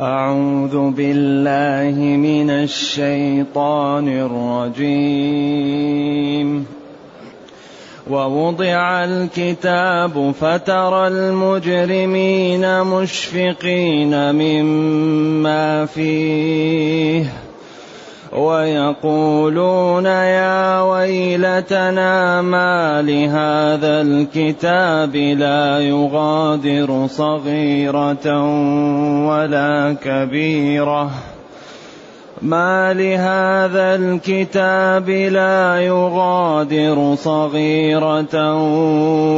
أعوذ بالله من الشيطان الرجيم. ووضع الكتاب فترى المجرمين مشفقين مما فيه. ويقولون يا ويلتنا ما لهذا الكتاب لا يغادر صغيرة ولا كبيرة. ما لهذا الكتاب لا يغادر صغيرة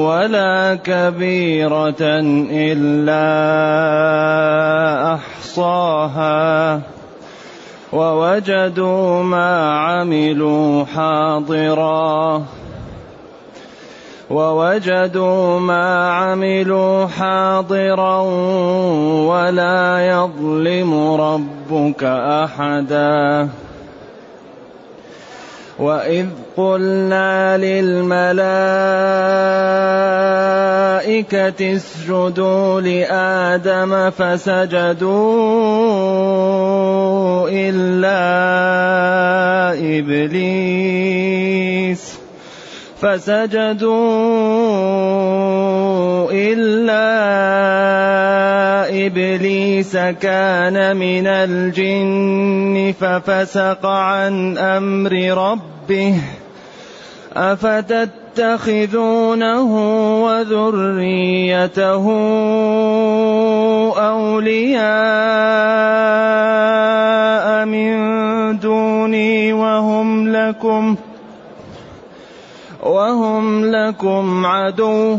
ولا كبيرة إلا أحصاها. ووجدوا ما عملوا حاضرا. ووجدوا ما عملوا حاضرا ولا يظلم ربك أحدا. واذ قلنا للملائكه اسجدوا لادم فسجدوا الا ابليس فسجدوا الا ابليس كان من الجن ففسق عن أمر ربه افتتخذونه وذريته اولياء من دوني وهم لكم وهم لكم عدو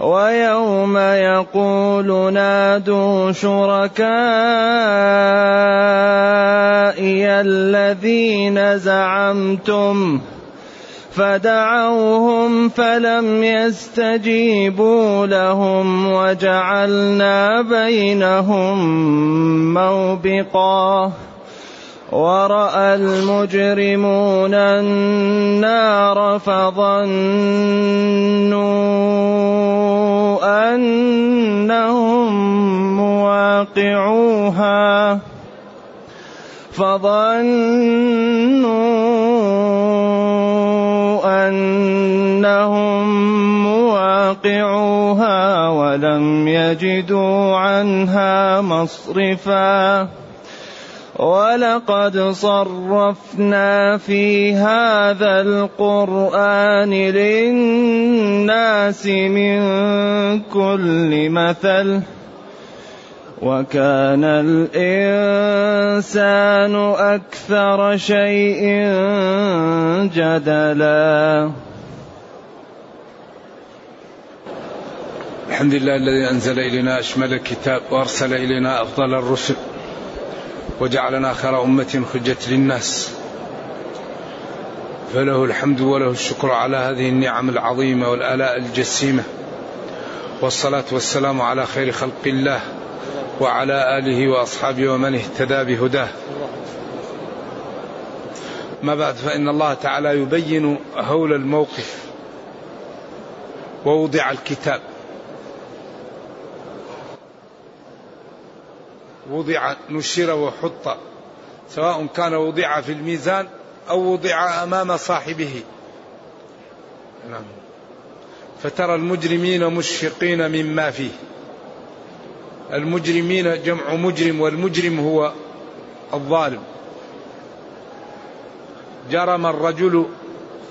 ويوم يقول نادوا شركائي الذين زعمتم فدعوهم فلم يستجيبوا لهم وجعلنا بينهم موبقا ورأى المجرمون النار فظنوا أنهم مواقعوها فظنوا أنهم مواقعوها ولم يجدوا عنها مصرفا ولقد صرفنا في هذا القرآن للناس من كل مثل وكان الإنسان أكثر شيء جدلا. الحمد لله الذي أنزل إلينا أشمل الكتاب وأرسل إلينا أفضل الرسل. وجعلنا خير أمة خجت للناس فله الحمد وله الشكر على هذه النعم العظيمة والآلاء الجسيمة والصلاة والسلام على خير خلق الله وعلى آله وأصحابه ومن اهتدى بهداه. ما بعد فإن الله تعالى يبين هول الموقف ووضع الكتاب. وضع نشر وحط سواء كان وضع في الميزان أو وضع أمام صاحبه. نعم. فترى المجرمين مشفقين مما فيه. المجرمين جمع مجرم والمجرم هو الظالم جرم الرجل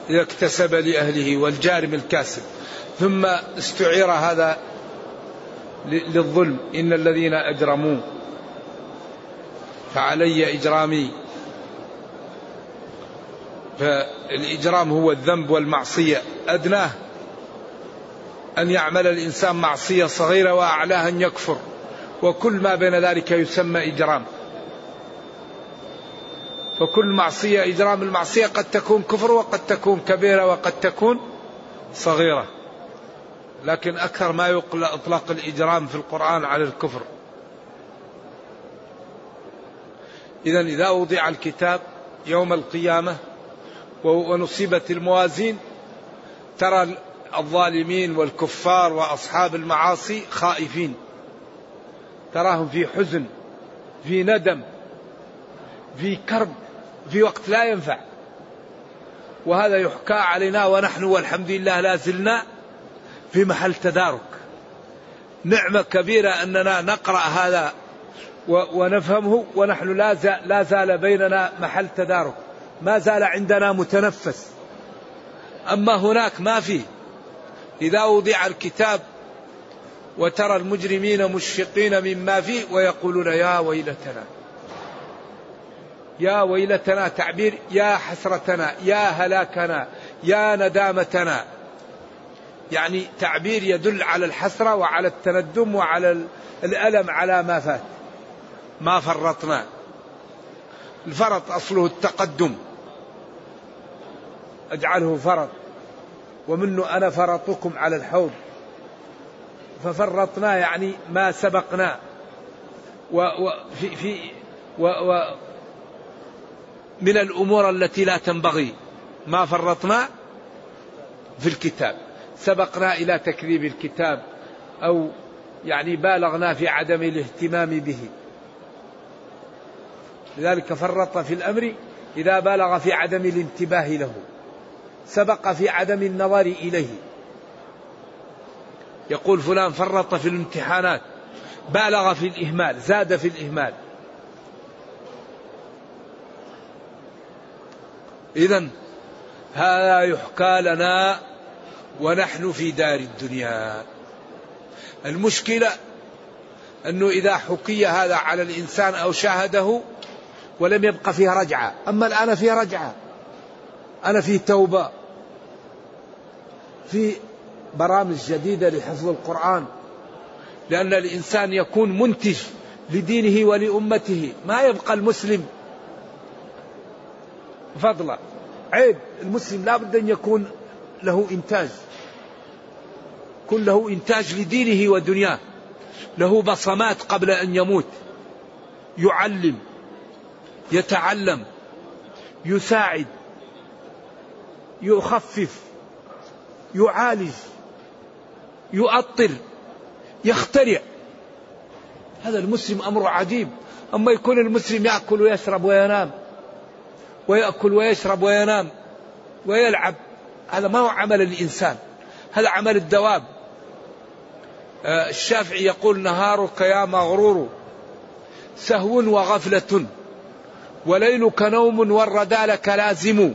إذا اكتسب لأهله والجارم الكاسب ثم استعير هذا للظلم إن الذين أجرموا فعلي إجرامي. فالإجرام هو الذنب والمعصية. أدناه أن يعمل الإنسان معصية صغيرة وأعلاها أن يكفر. وكل ما بين ذلك يسمى إجرام. فكل معصية إجرام. المعصية قد تكون كفر وقد تكون كبيرة وقد تكون صغيرة. لكن أكثر ما يطلق الإجرام في القرآن على الكفر. إذا إذا وضع الكتاب يوم القيامة ونصيبت الموازين ترى الظالمين والكفار وأصحاب المعاصي خائفين. تراهم في حزن في ندم في كرب في وقت لا ينفع. وهذا يحكى علينا ونحن والحمد لله لا زلنا في محل تدارك. نعمة كبيرة أننا نقرأ هذا ونفهمه ونحن لا لا زال بيننا محل تدارك. ما زال عندنا متنفس. أما هناك ما فيه إذا وضع الكتاب وترى المجرمين مشفقين مما فيه ويقولون يا ويلتنا. يا ويلتنا تعبير يا حسرتنا يا هلاكنا يا ندامتنا. يعني تعبير يدل على الحسرة وعلى التندم وعلى الألم على ما فات. ما فرطنا. الفرط أصله التقدم. أجعله فرط. ومنه أنا فرطكم على الحوض. ففرطنا يعني ما سبقنا. وفي في و و من الأمور التي لا تنبغي. ما فرطنا في الكتاب. سبقنا إلى تكذيب الكتاب أو يعني بالغنا في عدم الاهتمام به. لذلك فرط في الأمر إذا بالغ في عدم الانتباه له سبق في عدم النظر إليه. يقول فلان فرط في الامتحانات بالغ في الإهمال زاد في الإهمال. إذا هذا يحكى لنا ونحن في دار الدنيا. المشكلة أنه إذا حكي هذا على الإنسان أو شاهده ولم يبق فيه رجعة. أما الآن فيه رجعة. أنا في توبة. في برامج جديدة لحفظ القرآن. لأن الإنسان يكون منتج لدينه ولأمته. ما يبقى المسلم. فضلا عيب. المسلم لا بد أن يكون له إنتاج. كن له إنتاج لدينه ودنياه. له بصمات قبل أن يموت. يعلم. يتعلم يساعد يخفف يعالج يؤطر يخترع. هذا المسلم أمر عجيب. أما يكون المسلم يأكل ويشرب وينام ويأكل ويشرب وينام ويلعب هذا ما هو عمل الإنسان. هذا عمل الدواب. آه، الشافعي يقول نهارك يا مغرور سهو وغفلة. وليلك نوم والردى لك لازم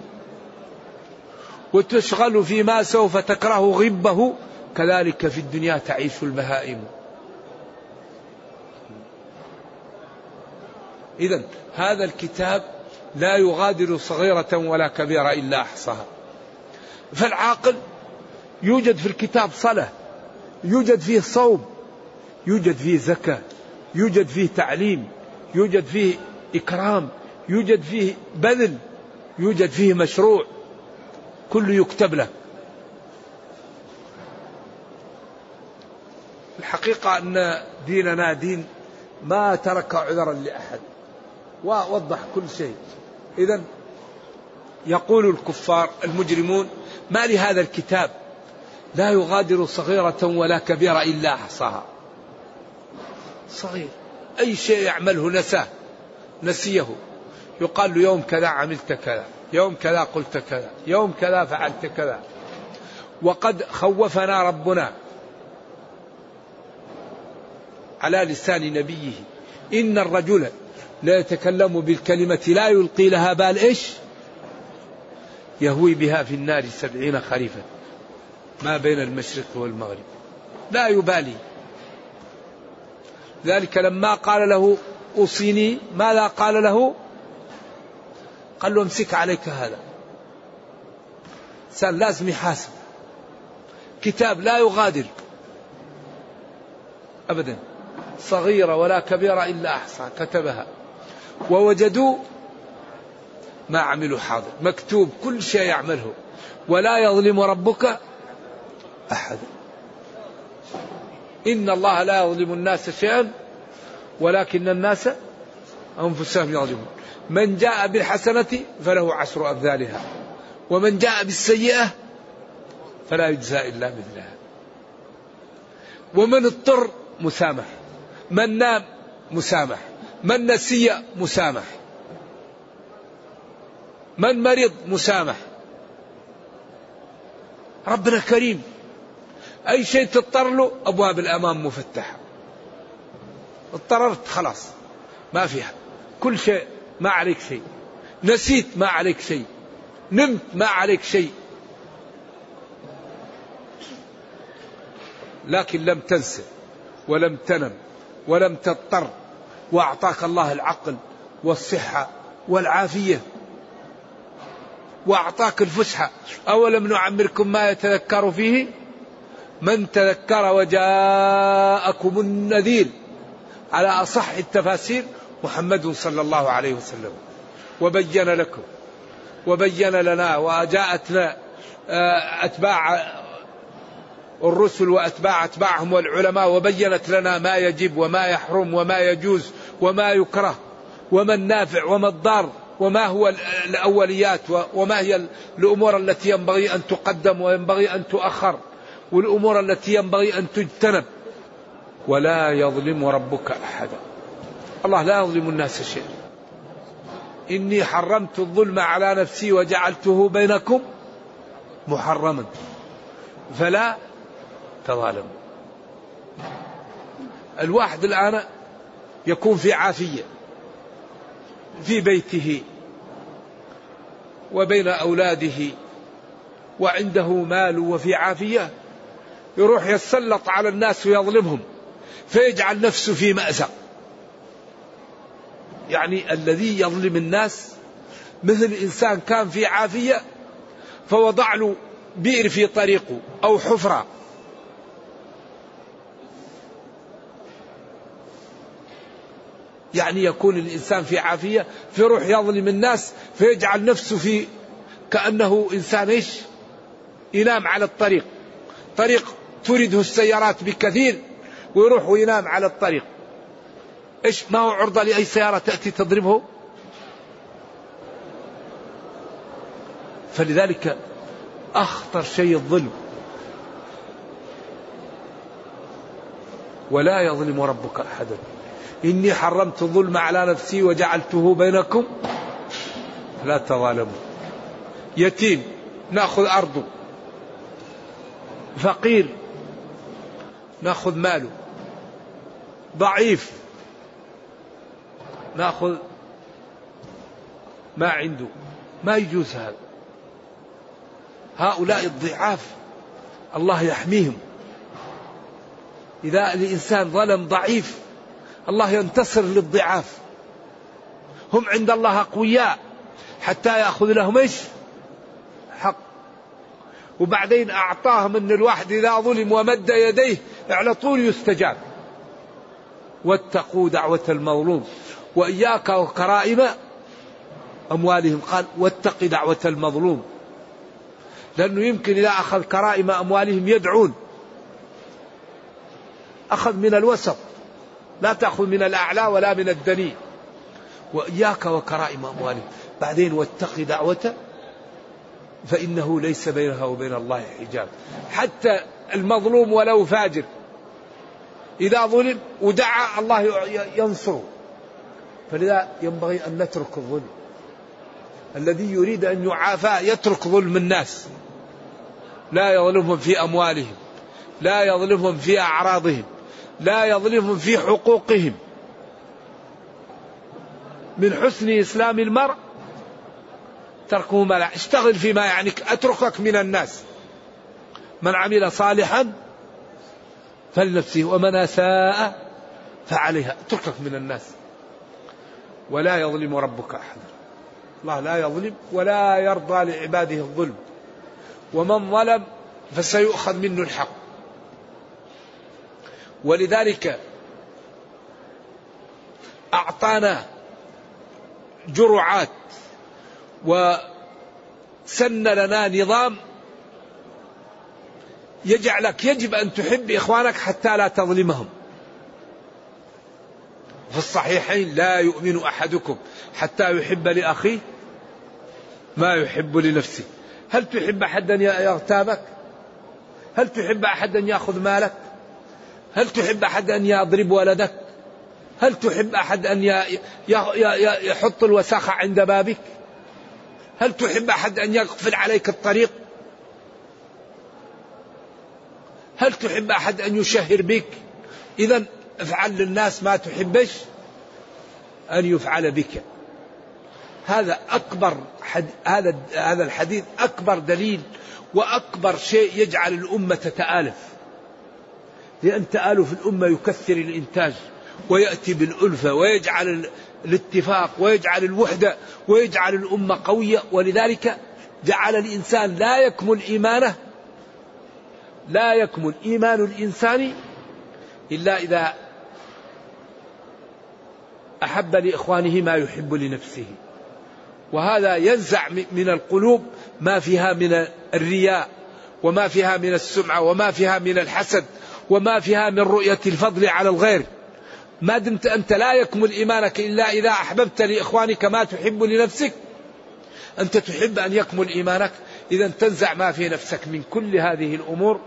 وتشغل فيما سوف تكره غبه. كذلك في الدنيا تعيش البهائم. إذا هذا الكتاب لا يغادر صغيرة ولا كبيرة إلا أحصاها. فالعاقل يوجد في الكتاب صلاة يوجد فيه صوم يوجد فيه زكاة يوجد فيه تعليم يوجد فيه إكرام يوجد فيه بذل يوجد فيه مشروع كله يكتب لك الحقيقة أن ديننا دين ما ترك عذرا لأحد ووضح كل شيء. إذا يقول الكفار المجرمون ما لهذا الكتاب لا يغادر صغيرة ولا كبيرة إلا أحصاها. صغير. أي شيء يعمله نساه نسيه. يقال له يوم كذا عملت كذا يوم كذا قلت كذا يوم كذا فعلت كذا. وقد خوفنا ربنا على لسان نبيه. إن الرجل لا يتكلم بالكلمة لا يلقي لها بال إيش؟ يهوي بها في النار سبعين خريفا. ما بين المشرق والمغرب. لا يبالي. ذلك لما قال له أوصيني ماذا قال له؟ قال له امسك عليك هذا. إنسان لازم يحاسب. كتاب لا يغادر. أبدا. صغيرة ولا كبيرة إلا أحصى. كتبها. ووجدوا ما عملوا حاضر. مكتوب كل شيء يعمله. ولا يظلم ربك أحد. إن الله لا يظلم الناس شيئا ولكن الناس أنفسهم يظلمون. من جاء بالحسنة فله عشر أمثالها ومن جاء بالسيئة فلا يجزى إلا مثلها. ومن اضطر مسامح من نام مسامح من نسي مسامح من مرض مسامح. ربنا كريم أي شيء تضطر له أبواب الأمام مفتحة. اضطررت خلاص ما فيها. كل شيء ما عليك شيء. نسيت ما عليك شيء. نمت ما عليك شيء. لكن لم تنسى ولم تنم ولم تضطر. وأعطاك الله العقل والصحة والعافية. وأعطاك الفسحة. أولم نعمركم ما يتذكر فيه؟ من تذكر وجاءكم النذير. على أصح التفاسير محمد صلى الله عليه وسلم. وبين لكم وبين لنا وجاءتنا آه، أتباع الرسل وأتباع أتباعهم والعلماء وبينت لنا ما يجب وما يحرم وما يجوز وما يكره وما النافع وما الضار وما هو الأوليات وما هي الأمور التي ينبغي أن تقدم وينبغي أن تؤخر والأمور التي ينبغي أن تجتنب. ولا يظلم ربك أحدا. الله لا يظلم الناس شيئا. إني حرمت الظلم على نفسي وجعلته بينكم محرما. فلا تظالموا. الواحد الآن يكون في عافية في بيته وبين أولاده وعنده مال وفي عافية يروح يتسلط على الناس ويظلمهم فيجعل نفسه في مأزق. يعني الذي يظلم الناس. مثل إنسان كان في عافية فوضع له بئر في طريقه أو حفرة. يعني يكون الإنسان في عافية فيروح يظلم الناس فيجعل نفسه في كأنه إنسان إيش؟ ينام على الطريق. طريق تريده السيارات بكثير ويروح وينام على الطريق. إيش ما هو عرضة لأي سيارة تأتي تضربه؟ فلذلك أخطر شيء الظلم. ولا يظلم ربك أحدا. إني حرمت الظلم على نفسي وجعلته بينكم. لا تظالموا. يتيم نأخذ أرضه. فقير نأخذ ماله. ضعيف ناخذ ما عنده. ما يجوز هذا. هؤلاء الضعاف الله يحميهم. إذا الإنسان ظلم ضعيف الله ينتصر للضعاف. هم عند الله أقوياء حتى يأخذ لهم إيش؟ حق. وبعدين أعطاهم أن الواحد إذا ظلم ومد يديه على طول يستجاب. واتقوا دعوة المظلوم. وإياك وكرائم أموالهم. قال واتق دعوة المظلوم. لأنه يمكن إذا أخذ كرائم أموالهم يدعون. أخذ من الوسط. لا تأخذ من الأعلى ولا من الدني وإياك وكرائم أموالهم. بعدين واتق دعوة فإنه ليس بينها وبين الله حجاب. حتى المظلوم ولو فاجر. إذا ظلم ودعا الله ينصره. فلذا ينبغي أن نترك الظلم. الذي يريد أن يعافى يترك ظلم الناس. لا يظلمهم في أموالهم لا يظلمهم في أعراضهم لا يظلمهم في حقوقهم. من حسن إسلام المرء تركه ما لا اشتغل فيما يعنيك أتركك من الناس. من عمل صالحا فلنفسه ومن أساء فعليها اتركك من الناس. ولا يظلم ربك أحدا الله لا يظلم ولا يرضى لعباده الظلم. ومن ظلم فسيؤخذ منه الحق. ولذلك أعطانا جرعات وسن لنا نظام يجعلك يجب أن تحب إخوانك حتى لا تظلمهم. في الصحيحين لا يؤمن أحدكم حتى يحب لأخيه ما يحب لنفسه. هل تحب أن يغتابك؟ هل تحب أحد أن يأخذ مالك؟ هل تحب أحد أن يضرب ولدك؟ هل تحب أحد أن يحط الوساخة عند بابك؟ هل تحب أحد أن يقفل عليك الطريق؟ هل تحب أحد أن يشهر بك؟ إذا افعل للناس ما تحبش أن يفعل بك. هذا أكبر حد هذا هذا الحديث أكبر دليل وأكبر شيء يجعل الأمة تتآلف. لأن تآلف الأمة يكثر الإنتاج ويأتي بالألفة ويجعل الاتفاق ويجعل الوحدة ويجعل الأمة قوية. ولذلك جعل الإنسان لا يكمل إيمانه لا يكمل إيمان الإنسان إلا إذا أحب لإخوانه ما يحب لنفسه. وهذا ينزع من القلوب ما فيها من الرياء وما فيها من السمعة وما فيها من الحسد وما فيها من رؤية الفضل على الغير. ما دمت أنت لا يكمل إيمانك إلا إذا أحببت لإخوانك ما تحب لنفسك. أنت تحب أن يكمل إيمانك. إذا تنزع ما في نفسك من كل هذه الأمور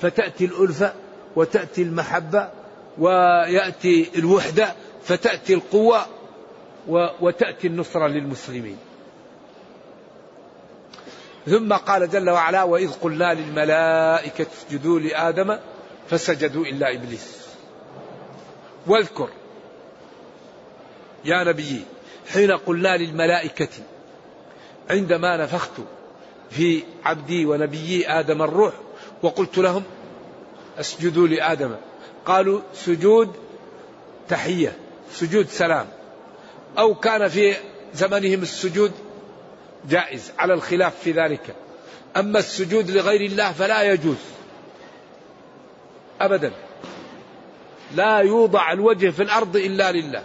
فتأتي الألفة وتأتي المحبة ويأتي الوحدة فتأتي القوة وتأتي النصرة للمسلمين. ثم قال جل وعلا وإذ قلنا للملائكة اسجدوا لآدم فسجدوا إلا إبليس. واذكر يا نبي حين قلنا للملائكة عندما نفخت في عبدي ونبيي آدم الروح وقلت لهم اسجدوا لآدم. قالوا سجود تحية. سجود سلام. أو كان في زمنهم السجود جائز على الخلاف في ذلك. أما السجود لغير الله فلا يجوز. أبدا. لا يوضع الوجه في الأرض إلا لله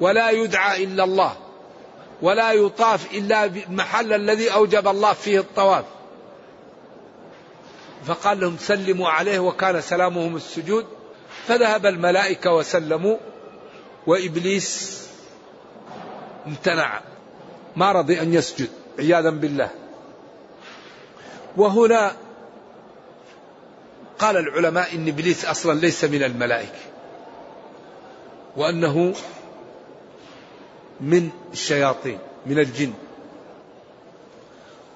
ولا يدعى إلا الله ولا يطاف إلا بالمحل الذي أوجب الله فيه الطواف. فقال لهم سلموا عليه وكان سلامهم السجود. فذهب الملائكة وسلموا. وإبليس امتنع ما رضي أن يسجد عياذا بالله. وهنا قال العلماء إن إبليس أصلا ليس من الملائكة وأنه من الشياطين من الجن.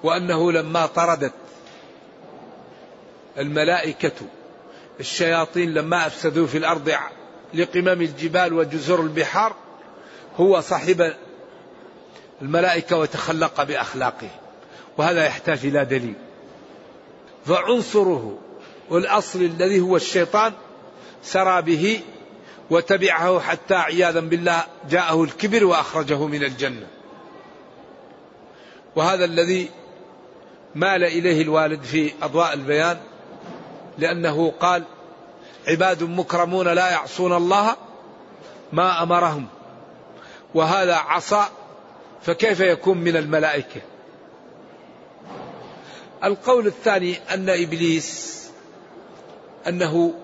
وأنه لما طردت الملائكة الشياطين لما أفسدوا في الأرض لقمم الجبال وجزر البحار هو صاحب الملائكة وتخلق بأخلاقه وهذا يحتاج إلى دليل. فعنصره والأصل الذي هو الشيطان سرى به وتبعه حتى عياذا بالله جاءه الكبر وأخرجه من الجنة. وهذا الذي مال إليه الوالد في أضواء البيان لأنه قال عباد مكرمون لا يعصون الله ما أمرهم. وهذا عصى فكيف يكون من الملائكة؟ القول الثاني أن إبليس أنه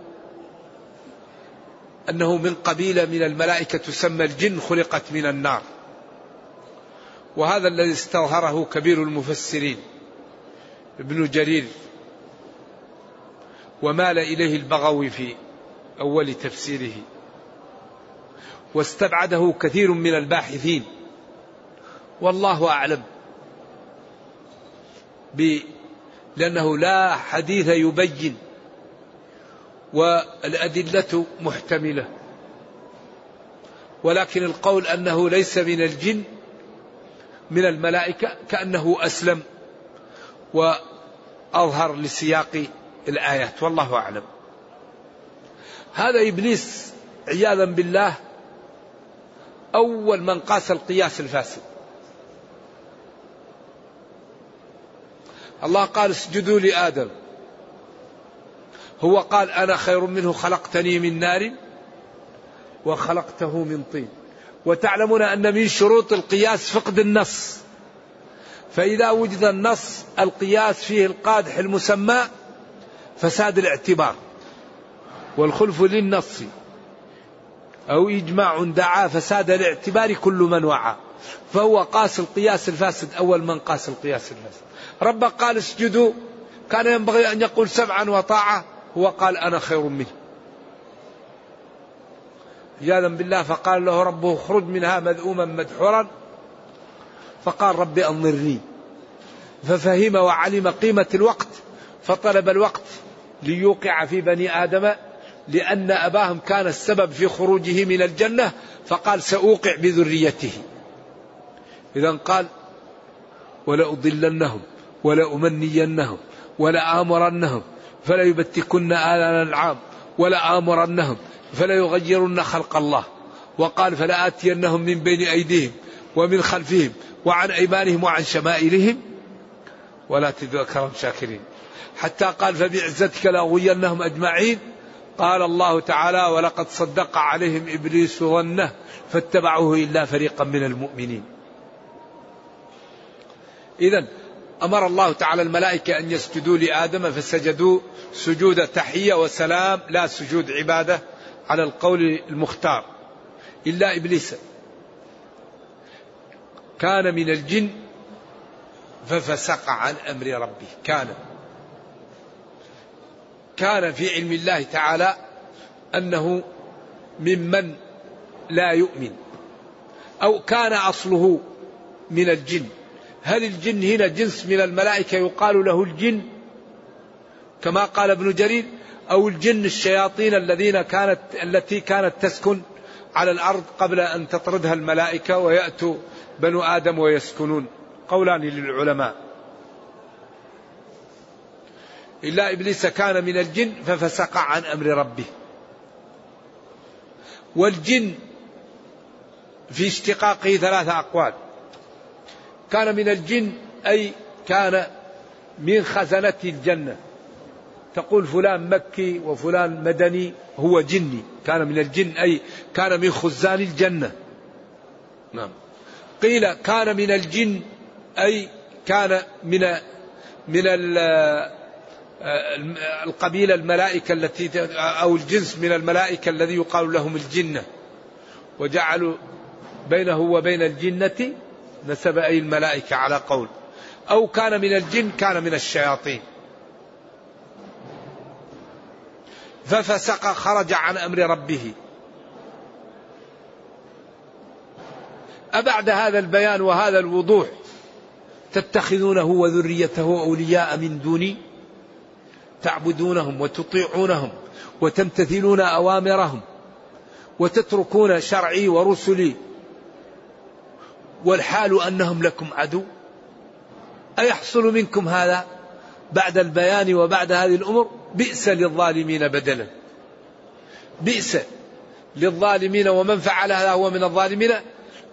أنه من قبيلة من الملائكة تسمى الجن خلقت من النار. وهذا الذي استظهره كبير المفسرين ابن جرير. ومال إليه البغوي في أول تفسيره. واستبعده كثير من الباحثين. والله أعلم. لأنه لا حديث يبين. والأدلة محتملة. ولكن القول أنه ليس من الجن من الملائكة كأنه أسلم. وأظهر لسياق الآيات والله أعلم. هذا إبليس عياذا بالله أول من قاس القياس الفاسد. الله قال اسجدوا لآدم. هو قال أنا خير منه خلقتني من نار وخلقته من طين. وتعلمون أن من شروط القياس فقد النص. فإذا وجد النص القياس فيه القادح المسمى فساد الاعتبار والخلف للنص أو إجماع دعا فساد الاعتبار كل من وعى فهو قاس القياس الفاسد أول من قاس القياس الفاسد. رب قال اسجدوا كان ينبغي أن يقول سمعا وطاعة هو قال أنا خير منه. عياذا بالله فقال له ربه اخرج منها مذءوما مدحورا. فقال رب أنظرني. ففهم وعلم قيمة الوقت فطلب الوقت. ليوقع في بني آدم لأن أباهم كان السبب في خروجه من الجنة فقال سأوقع بذريته. إذا قال ولأضلنهم ولأمنينهم ولآمرنهم فليبتكن آذان العام ولآمرنهم فليغيرن خلق الله. وقال فلآتينهم من بين أيديهم ومن خلفهم وعن أيمانهم وعن شمائلهم. ولا أكرم شاكرين. حتى قال فبعزتك لأغوينهم أجمعين. قال الله تعالى ولقد صدق عليهم إبليس ظنه فاتبعوه إلا فريقا من المؤمنين. إذا أمر الله تعالى الملائكة أن يسجدوا لآدم فسجدوا سجود تحية وسلام لا سجود عبادة على القول المختار إلا إبليس. كان من الجن ففسق عن أمر ربه كان. كان في علم الله تعالى أنه ممن لا يؤمن أو كان أصله من الجن. هل الجن هنا جنس من الملائكة يقال له الجن؟ كما قال ابن جرير أو الجن الشياطين الذين كانت التي كانت تسكن على الأرض قبل أن تطردها الملائكة ويأتوا بنو آدم ويسكنون. قولان للعلماء. إلا إبليس كان من الجن ففسق عن أمر ربه. والجن في اشتقاقه ثلاثة أقوال. كان من الجن أي كان من خزنة الجنة. تقول فلان مكي وفلان مدني هو جني. كان من الجن أي كان من خزان الجنة. نعم. قيل كان من الجن أي كان من من القبيلة الملائكة التي أو الجنس من الملائكة الذي يقال لهم الجنة. وجعلوا بينه وبين الجنة نسب أي الملائكة على قول. أو كان من الجن كان من الشياطين. ففسق خرج عن أمر ربه. أبعد هذا البيان وهذا الوضوح تتخذونه وذريته أولياء من دوني؟ تعبدونهم وتطيعونهم وتمتثلون أوامرهم وتتركون شرعي ورسلي والحال أنهم لكم عدو. أيحصل منكم هذا بعد البيان وبعد هذه الأمور بئس للظالمين بدلا. بئس للظالمين ومن فعل هذا هو من الظالمين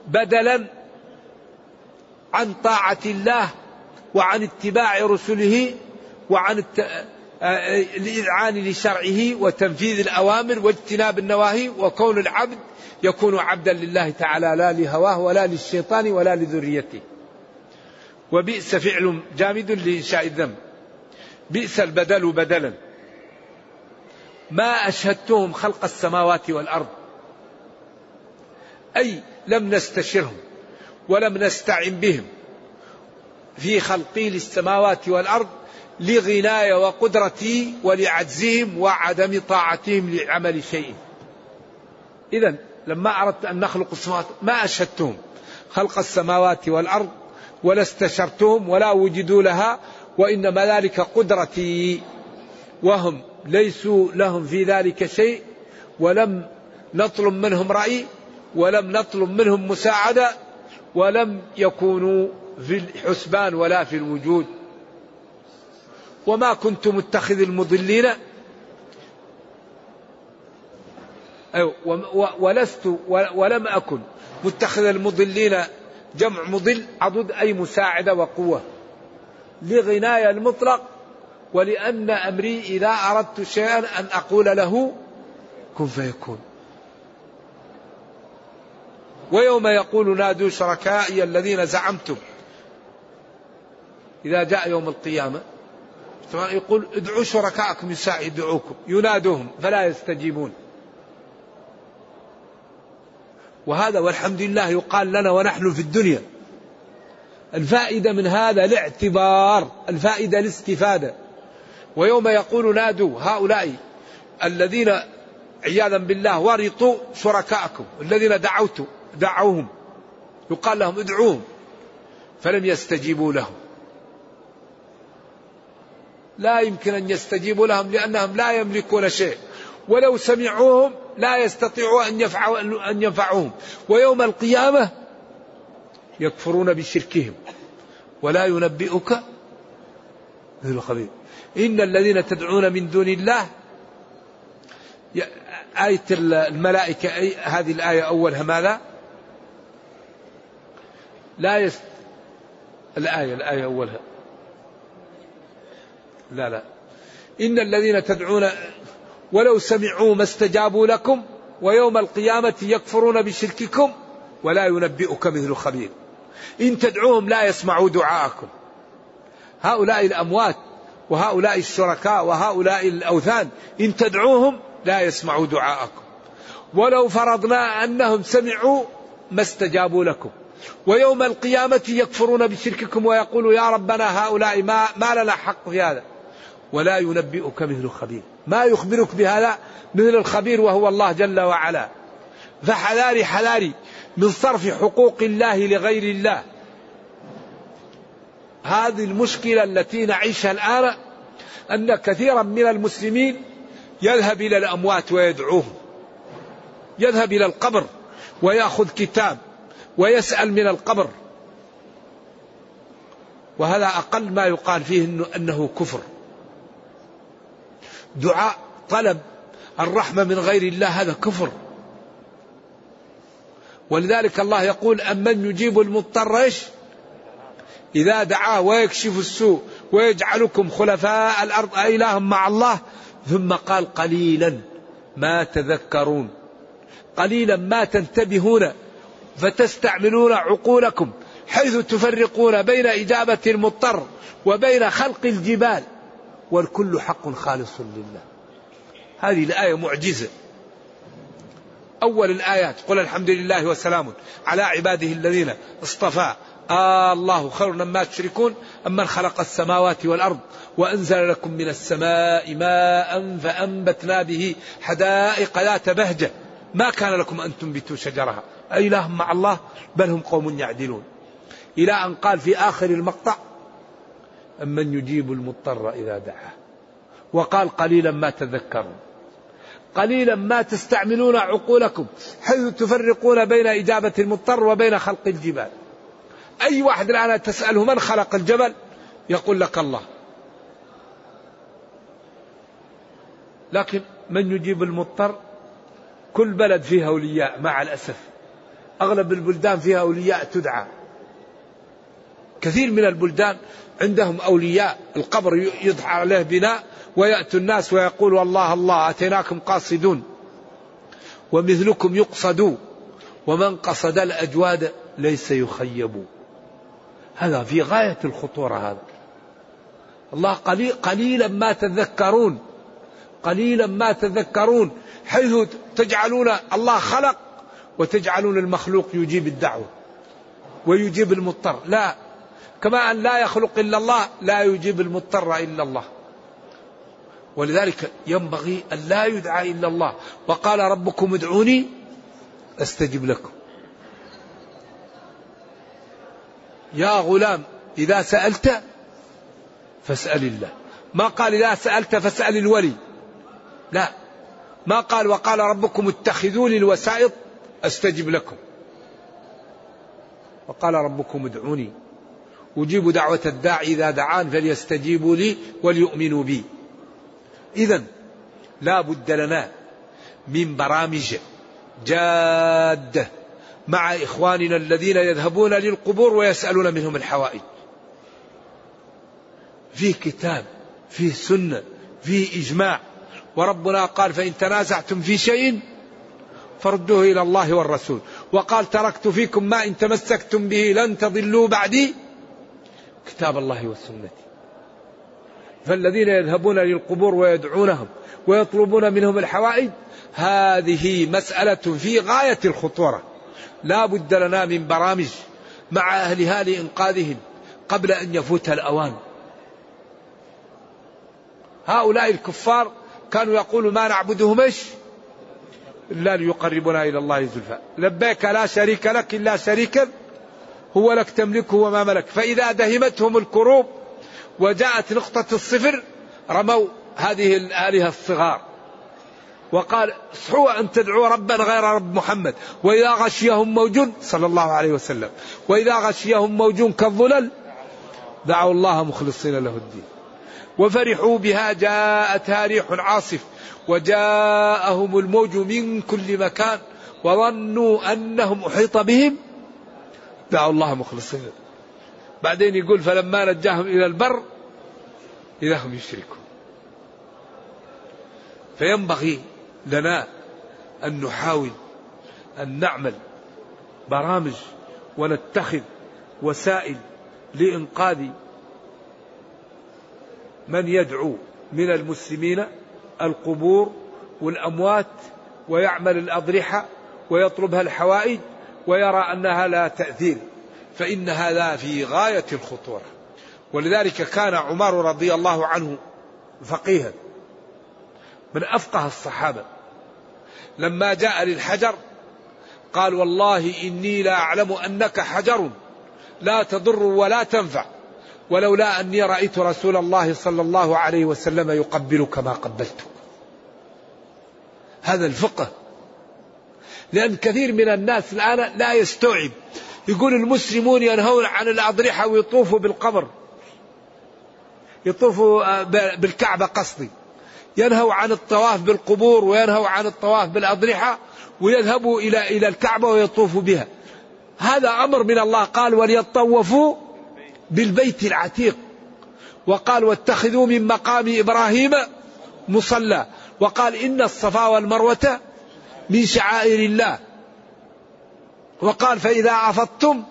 بدلا عن طاعة الله وعن اتباع رسله وعن الإذعان لشرعه وتنفيذ الأوامر واجتناب النواهي وكون العبد يكون عبدا لله تعالى لا لهواه ولا للشيطان ولا لذريته. وبئس فعل جامد لإنشاء الذنب. بئس البدل بدلا. ما أشهدتهم خلق السماوات والأرض. أي لم نستشرهم ولم نستعن بهم. في خلقي للسماوات والأرض لغناي وقدرتي ولعجزهم وعدم طاعتهم لعمل شيء. إذا لما أردت أن نخلق السماوات ما أشهدتهم. خلق السماوات والأرض ولا استشرتهم ولا وجدوا لها وإنما ذلك قدرتي. وهم ليسوا لهم في ذلك شيء ولم نطلب منهم رأي ولم نطلب منهم مساعدة ولم يكونوا في الحسبان ولا في الوجود. وما كنت متخذ المضلين. ولست ولم أكن متخذ المضلين جمع مضل عضد أي مساعدة وقوة. لغناية المطلق ولأن أمري إذا أردت شيئا أن أقول له كن فيكون. ويوم يقول نادوا شركائي الذين زعمتم إذا جاء يوم القيامة. يقول ادعوا شركائكم يدعوكم ينادوهم فلا يستجيبون. وهذا والحمد لله يقال لنا ونحن في الدنيا. الفائدة من هذا الاعتبار الفائدة الاستفادة. ويوم يقول نادوا هؤلاء الذين عياذا بالله ورطوا شركاءكم الذين دعوتوا دعوهم يقال لهم ادعوهم فلم يستجيبوا لهم. لا يمكن أن يستجيبوا لهم لأنهم لا يملكون شيء. ولو سمعوهم لا يستطيعوا أن يفعوا أن ينفعوهم. ويوم القيامة يكفرون بشركهم. ولا ينبئك مثل الخبير إن الذين تدعون من دون الله آية الملائكة أي هذه الآية أولها ماذا؟ لا يست... الآية الآية أولها. لا لا. إن الذين تدعون ولو سمعوا ما استجابوا لكم ويوم القيامة يكفرون بشرككم ولا ينبئك مثل خبير إن تدعوهم لا يسمعوا دعاءكم. هؤلاء الأموات وهؤلاء الشركاء وهؤلاء الأوثان إن تدعوهم لا يسمعوا دعاءكم. ولو فرضنا أنهم سمعوا ما استجابوا لكم. ويوم القيامة يكفرون بشرككم ويقولوا يا ربنا هؤلاء ما, ما لنا حق في هذا. ولا ينبئك مثل خبير ما يخبرك بهذا مثل الخبير وهو الله جل وعلا. فحذاري حذاري من صرف حقوق الله لغير الله. هذه المشكلة التي نعيشها الآن أن كثيرا من المسلمين يذهب إلى الأموات ويدعوهم. يذهب إلى القبر ويأخذ كتاب ويسأل من القبر. وهذا أقل ما يقال فيه أنه كفر. دعاء طلب. الرحمة من غير الله هذا كفر. ولذلك الله يقول أمن يجيب المضطر إيش؟ إذا دعاه ويكشف السوء ويجعلكم خلفاء الأرض أإله مع الله. ثم قال قليلا ما تذكرون. قليلا ما تنتبهون فتستعملون عقولكم حيث تفرقون بين إجابة المضطر وبين خلق الجبال. والكل حق خالص لله. هذه الآية معجزة. أول الآيات قل الحمد لله وسلام على عباده الذين اصطفى. آه الله خير مما تشركون أمن خلق السماوات والأرض وأنزل لكم من السماء ماء فأنبتنا به حدائق ذات بهجة. ما كان لكم أن تنبتوا شجرها أإله مع الله بل هم قوم يعدلون. إلى أن قال في آخر المقطع أمن يجيب المضطر إذا دعاه. وقال قليلا ما تذكرون. قليلا ما تستعملون عقولكم. حيث تفرقون بين إجابة المضطر وبين خلق الجبال؟ أي واحد الآن تسأله من خلق الجبل؟ يقول لك الله. لكن من يجيب المضطر؟ كل بلد فيها أولياء مع الأسف. أغلب البلدان فيها أولياء تدعى. كثير من البلدان عندهم أولياء القبر يضحى عليه بناء ويأتي الناس ويقول الله الله أتيناكم قاصدون ومثلكم يقصد ومن قصد الأجواد ليس يخيب. هذا في غاية الخطورة هذا. الله قليل قليلا ما تذكرون قليلا ما تذكرون حيث تجعلون الله خلق وتجعلون المخلوق يجيب الدعوة ويجيب المضطر. لا كما أن لا يخلق إلا الله لا يجيب المضطر إلا الله. ولذلك ينبغي أن لا يدعى إلا الله. وقال ربكم ادعوني أستجب لكم. يا غلام إذا سألت فاسأل الله. ما قال إذا سألت فاسأل الولي. لا. ما قال وقال ربكم اتخذوا لي الوسائط أستجب لكم. وقال ربكم ادعوني أجيب دعوة الداعي إذا دعان فليستجيبوا لي وليؤمنوا بي. إذا لا بد لنا من برامج جادة مع إخواننا الذين يذهبون للقبور ويسألون منهم الحوائج. فيه كتاب فيه سنة فيه إجماع. وربنا قال فإن تنازعتم في شيء فردوه إلى الله والرسول. وقال تركت فيكم ما إن تمسكتم به لن تضلوا بعدي. كتاب الله وسنتي فالذين يذهبون للقبور ويدعونهم ويطلبون منهم الحوائج هذه مسألة في غاية الخطورة. لا بد لنا من برامج مع أهلها لإنقاذهم قبل أن يفوت الأوان. هؤلاء الكفار كانوا يقولوا ما نعبدهم إيش إلا ليقربنا إلى الله زلفى. لبيك لا شريك لك إلا شريكا. هو لك تملكه وما ملك. فإذا دهمتهم الكروب وجاءت نقطة الصفر رموا هذه الآلهة الصغار. وقال اصحوا أن تدعوا ربا غير رب محمد. وإذا غشيهم موج صلى الله عليه وسلم. وإذا غشيهم موج كالظلل دعوا الله مخلصين له الدين. وفرحوا بها جاءتها ريح عاصف. وجاءهم الموج من كل مكان. وظنوا أنهم أحيط بهم. دعوا الله مخلصين. بعدين يقول فلما نجاهم إلى البر إذا هم يشركون. فينبغي لنا أن نحاول أن نعمل برامج ونتخذ وسائل لإنقاذ من يدعو من المسلمين القبور والأموات ويعمل الأضرحة ويطلبها الحوائج ويرى أنها لا تأثير فإن هذا في غاية الخطورة. ولذلك كان عمر رضي الله عنه فقيها من أفقه الصحابة. لما جاء للحجر قال والله إني لا أعلم أنك حجر لا تضر ولا تنفع ولولا أني رأيت رسول الله صلى الله عليه وسلم يقبلك ما قبلتك. هذا الفقه لأن كثير من الناس الآن لا يستوعب. يقول المسلمون ينهون عن الأضرحة ويطوفوا بالقبر. يطوفوا آه، بالكعبة قصدي. ينهوا عن الطواف بالقبور وينهوا عن الطواف بالأضرحة ويذهبوا إلى إلى الكعبة ويطوفوا بها. هذا أمر من الله. قال وليطوفوا بالبيت العتيق وقال واتخذوا من مقام إبراهيم مصلى وقال إن الصفا والمروة من شعائر الله. وقال فإذا عفضتم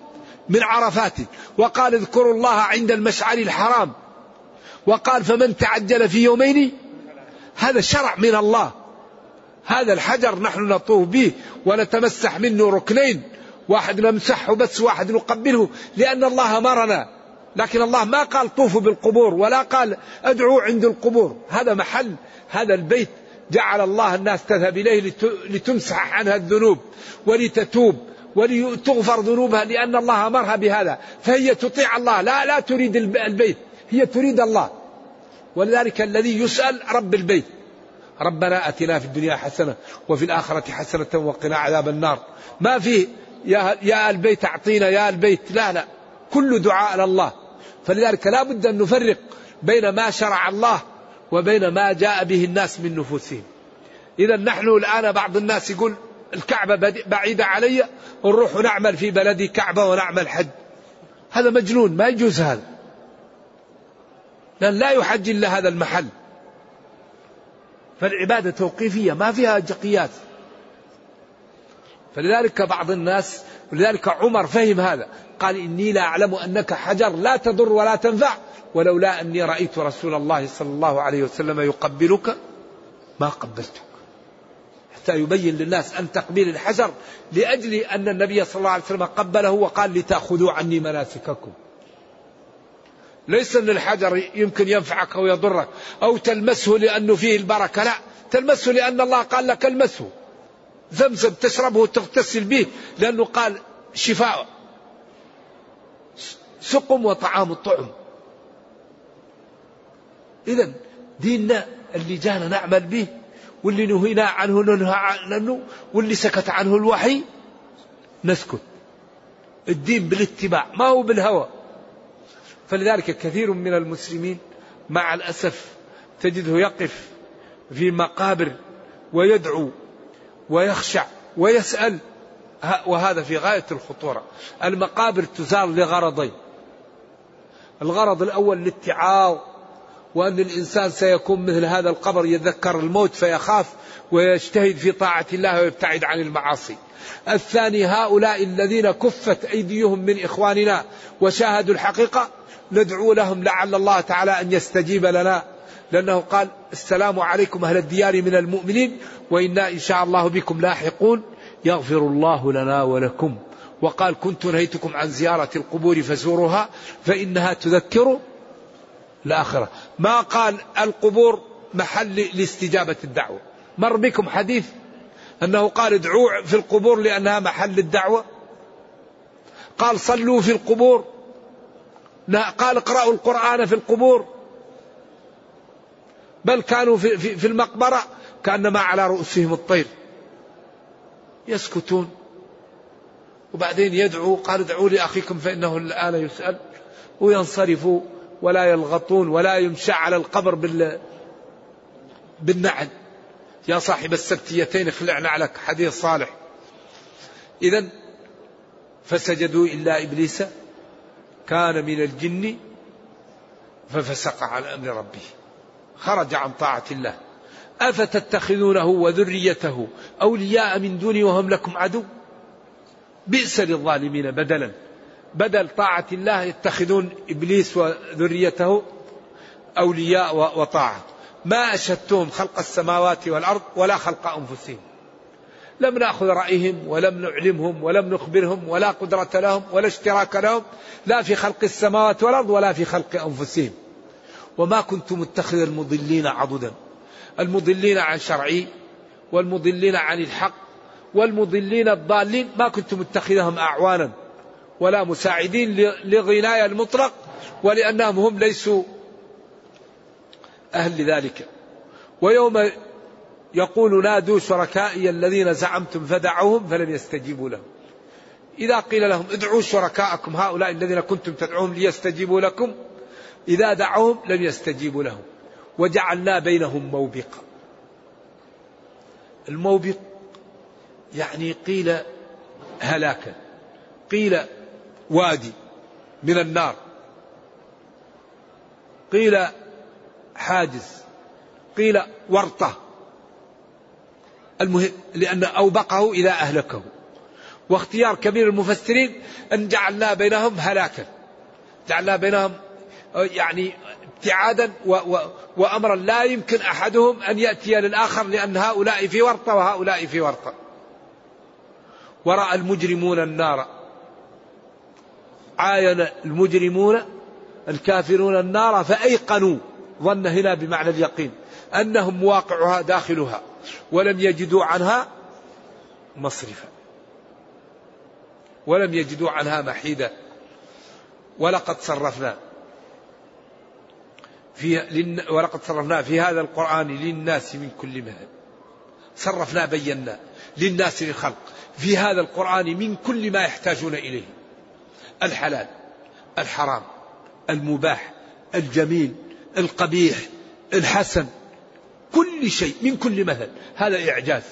من عرفات. وقال اذكروا الله عند المشعر الحرام. وقال فمن تعجل في يومين هذا شرع من الله. هذا الحجر نحن نطوف به ونتمسح منه ركنين. واحد نمسحه بس واحد نقبله لأن الله أمرنا. لكن الله ما قال طوفوا بالقبور ولا قال أدعوا عند القبور. هذا محل هذا البيت جعل الله الناس تذهب إليه لتمسح عنها الذنوب ولتتوب ولتغفر ذنوبها لأن الله أمرها بهذا. فهي تطيع الله. لا لا تريد البيت. هي تريد الله. ولذلك الذي يسأل رب البيت. ربنا أتنا في الدنيا حسنة وفي الآخرة حسنة وقنا عذاب النار. ما فيه يا, يا البيت أعطينا يا البيت لا لا. كل دعاء لله فلذلك لا بد أن نفرق بين ما شرع الله وبين ما جاء به الناس من نفوسهم. إذا نحن الآن بعض الناس يقول الكعبة بعيدة علي نروح نعمل في بلدي كعبة ونعمل حج. هذا مجنون ما يجوز هذا. لأن لا يحج إلا هذا المحل. فالعبادة توقيفية ما فيها قياس. فلذلك بعض الناس ولذلك عمر فهم هذا. قال إني لا أعلم أنك حجر لا تضر ولا تنفع. ولولا أني رأيت رسول الله صلى الله عليه وسلم يقبلك ما قبلتك. حتى يبين للناس أن تقبيل الحجر لأجل أن النبي صلى الله عليه وسلم قبله وقال لتأخذوا عني مناسككم. ليس أن الحجر يمكن ينفعك أو يضرك أو تلمسه لأنه فيه البركة لا. تلمسه لأن الله قال لك المسه. زمزم تشربه وتغتسل به لأنه قال شفاء. سقم وطعام الطعم. إذا ديننا اللي جانا نعمل به واللي نهينا عنه ننهى عنه واللي سكت عنه الوحي نسكت. الدين بالاتباع ما هو بالهوى. فلذلك كثير من المسلمين مع الأسف تجده يقف في مقابر ويدعو ويخشع ويسأل وهذا في غاية الخطورة. المقابر تزار لغرضين. الغرض الأول الاتعاظ وأن الإنسان سيكون مثل هذا القبر يتذكر الموت فيخاف ويجتهد في طاعة الله ويبتعد عن المعاصي. الثاني هؤلاء الذين كفت أيديهم من إخواننا وشاهدوا الحقيقة ندعو لهم لعل الله تعالى أن يستجيب لنا. لأنه قال السلام عليكم أهل الديار من المؤمنين وإنا إن شاء الله بكم لاحقون. يغفر الله لنا ولكم. وقال كنت نهيتكم عن زيارة القبور فزوروها فإنها تذكر الآخرة. ما قال القبور محل لاستجابة الدعوة. مر بكم حديث أنه قال ادعوا في القبور لأنها محل الدعوة؟ قال صلوا في القبور. قال اقرأوا القرآن في القبور. بل كانوا في, في, المقبرة كأنما على رؤوسهم الطير. يسكتون. وبعدين يدعو قال ادعوا لأخيكم فإنه الآن يسأل وينصرفوا ولا يلغطون ولا يمشى على القبر بال بالنعل. يا صاحب السبتيتين اخلع نعلك حديث صالح. إذا فسجدوا إلا إبليس كان من الجن ففسق عن أمر ربه. خرج عن طاعة الله. أفتتخذونه وذريته أولياء من دوني وهم لكم عدو؟ بئس للظالمين بدلا. بدل طاعة الله يتخذون إبليس وذريته أولياء وطاعة. ما أشهدتهم خلق السماوات والأرض ولا خلق أنفسهم. لم نأخذ رأيهم ولم نعلمهم ولم نخبرهم ولا قدرة لهم ولا اشتراك لهم. لا في خلق السماوات والأرض ولا في خلق أنفسهم. وما كنت متخذ المضلين عضدا. المضلين عن شرعي والمضلين عن الحق. والمضلين الضالين ما كنت متخذهم أعوانا ولا مساعدين لغناية المطلق ولأنهم هم ليسوا أهل لذلك. ويوم يقول نادوا شركائي الذين زعمتم فدعوهم فلم يستجيبوا لهم. إذا قيل لهم ادعوا شركاءكم هؤلاء الذين كنتم تدعوهم ليستجيبوا لكم إذا دعوهم لم يستجيبوا لهم. وجعلنا بينهم موبقا. الموبق يعني قيل هلاكا قيل وادي من النار قيل حاجز قيل ورطة. المهم لأن أوبقه إذا أهلكه. واختيار كبير المفسرين أن جعلنا بينهم هلاكا. جعلنا بينهم يعني ابتعادا و و وأمرا لا يمكن أحدهم أن يأتي للآخر لأن هؤلاء في ورطة وهؤلاء في ورطة. ورأى المجرمون النار. عاين المجرمون الكافرون النار فأيقنوا ظن هنا بمعنى اليقين أنهم مواقعها داخلها ولم يجدوا عنها مصرفا. ولم يجدوا عنها محيدا. ولقد صرفنا في ولقد صرفنا في هذا القرآن للناس من كل مثل صرفنا بينا. للناس للخلق. في هذا القرآن من كل ما يحتاجون إليه. الحلال الحرام المباح الجميل القبيح الحسن كل شيء من كل مثل هذا إعجاز.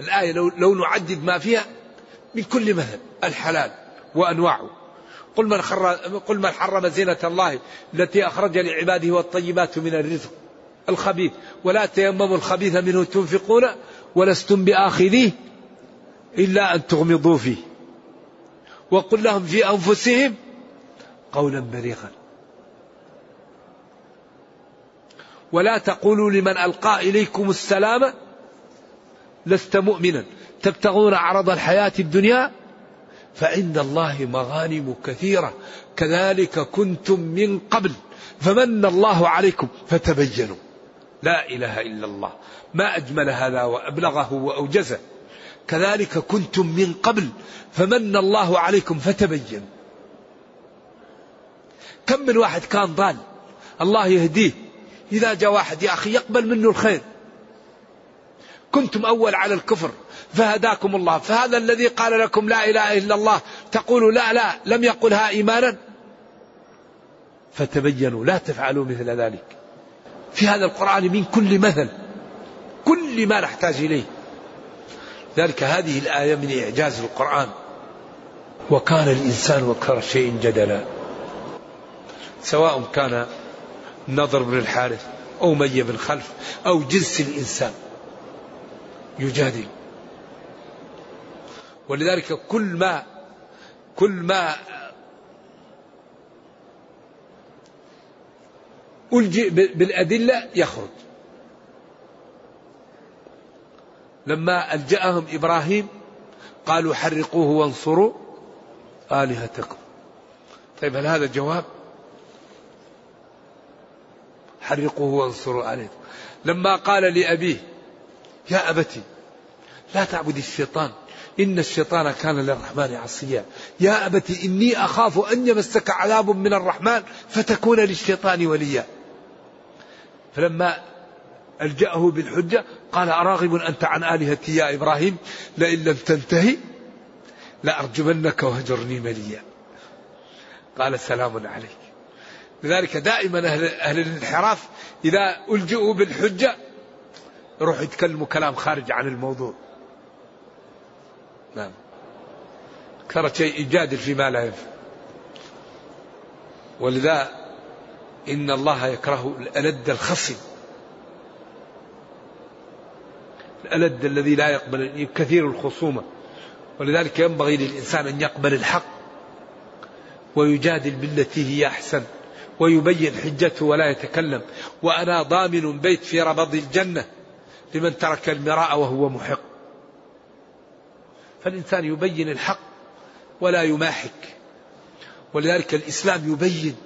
الآية لو, لو نعدد ما فيها من كل مثل الحلال وأنواعه. قل من, قل من حرم زينة الله التي أخرج لعباده والطيبات من الرزق الخبيث. ولا تيمموا الخبيث منه تنفقون ولستم بآخذيه إلا أن تغمضوا فيه. وقل لهم في أنفسهم قولا بليغا. ولا تقولوا لمن ألقى إليكم السلام لست مؤمنا. تبتغون عرض الحياة الدنيا فعند الله مغانم كثيرة. كذلك كنتم من قبل فمن الله عليكم فتبينوا لا إله إلا الله. ما أجمل هذا وأبلغه وأوجزه. كذلك كنتم من قبل فمن الله عليكم فتبينوا كم من واحد كان ضال؟ الله يهديه. إذا جاء واحد يا أخي يقبل منه الخير. كنتم أول على الكفر فهداكم الله. فهذا الذي قال لكم لا إله إلا الله تقولوا لا لا لم يقلها إيمانا؟ فتبينوا لا تفعلوا مثل ذلك. في هذا القرآن من كل مثل كل ما نحتاج إليه. ذلك هذه الآية من إعجاز القرآن. وكان الإنسان أكثر شيء جدلا. سواء كان نضر بن الحارث أو مي بن خلف أو جنس الإنسان يجادل. ولذلك كل ما كل ما ألجئ بالأدلة يخرج. لما ألجأهم إبراهيم قالوا حرقوه وانصروا آلهتكم. طيب هل هذا جواب؟ حرقوه وانصروا آلهتكم. لما قال لأبيه يا أبتي لا تعبد الشيطان إن الشيطان كان للرحمن عصيا. يا أبت إني أخاف أن يمسك عذاب من الرحمن فتكون للشيطان وليا. فلما ألجأه بالحجة قال أراغب أنت عن آلهتي يا إبراهيم؟ لئن لم تنتهي لأرجمنك وهجرني مليا. قال سلام عليك. لذلك دائما أهل, أهل الانحراف إذا ألجئوا بالحجة يروح يتكلموا كلام خارج عن الموضوع. نعم. أكثر شيء يجادل فيما لا ينفع ولذا إن الله يكره الألد الخصم الألد الذي لا يقبل كثير الخصومة. ولذلك ينبغي للإنسان أن يقبل الحق. ويجادل بالتي هي أحسن. ويبين حجته ولا يتكلم. وأنا ضامن بيت في ربض الجنة لمن ترك المراء وهو محق. فالإنسان يبين الحق ولا يماحك. ولذلك الإسلام يبين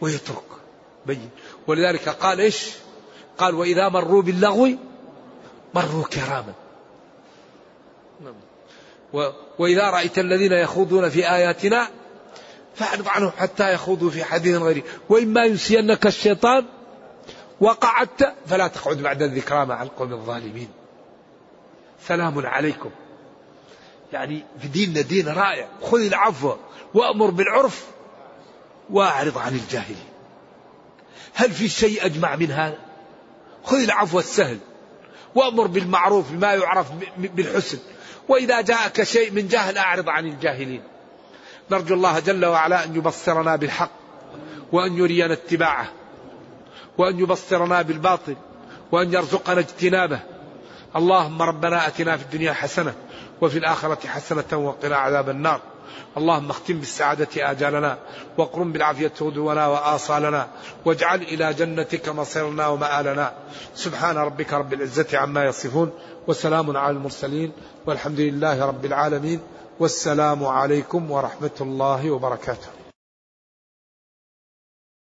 ويترك. بين. ولذلك قال إيش؟ قال وإذا مروا باللغو مروا كراما. وإذا رأيت الذين يخوضون في آياتنا فأعرض عنهم حتى يخوضوا في حديث غيره. وإما ينسينك الشيطان وقعدت فلا تقعد بعد الذكرى مع القوم الظالمين. سلام عليكم. يعني في ديننا دين رائع. خذ العفو وأمر بالعرف وأعرض عن الجاهلين هل في شيء أجمع من هذا خذ العفو السهل وأمر بالمعروف بما يعرف بالحسن. وإذا جاءك شيء من جهل أعرض عن الجاهلين. نرجو الله جل وعلا أن يبصرنا بالحق وأن يرينا اتباعه وأن يبصرنا بالباطل وأن يرزقنا اجتنابه. اللهم ربنا أتنا في الدنيا حسنة وفي الآخرة حسنة وقنا عذاب النار. اللهم اختم بالسعادة آجالنا واقرم بالعافية غدونا وآصالنا واجعل إلى جنتك مصيرنا ومآلنا. سبحان ربك رب العزة عما يصفون وسلام على المرسلين والحمد لله رب العالمين والسلام عليكم ورحمة الله وبركاته.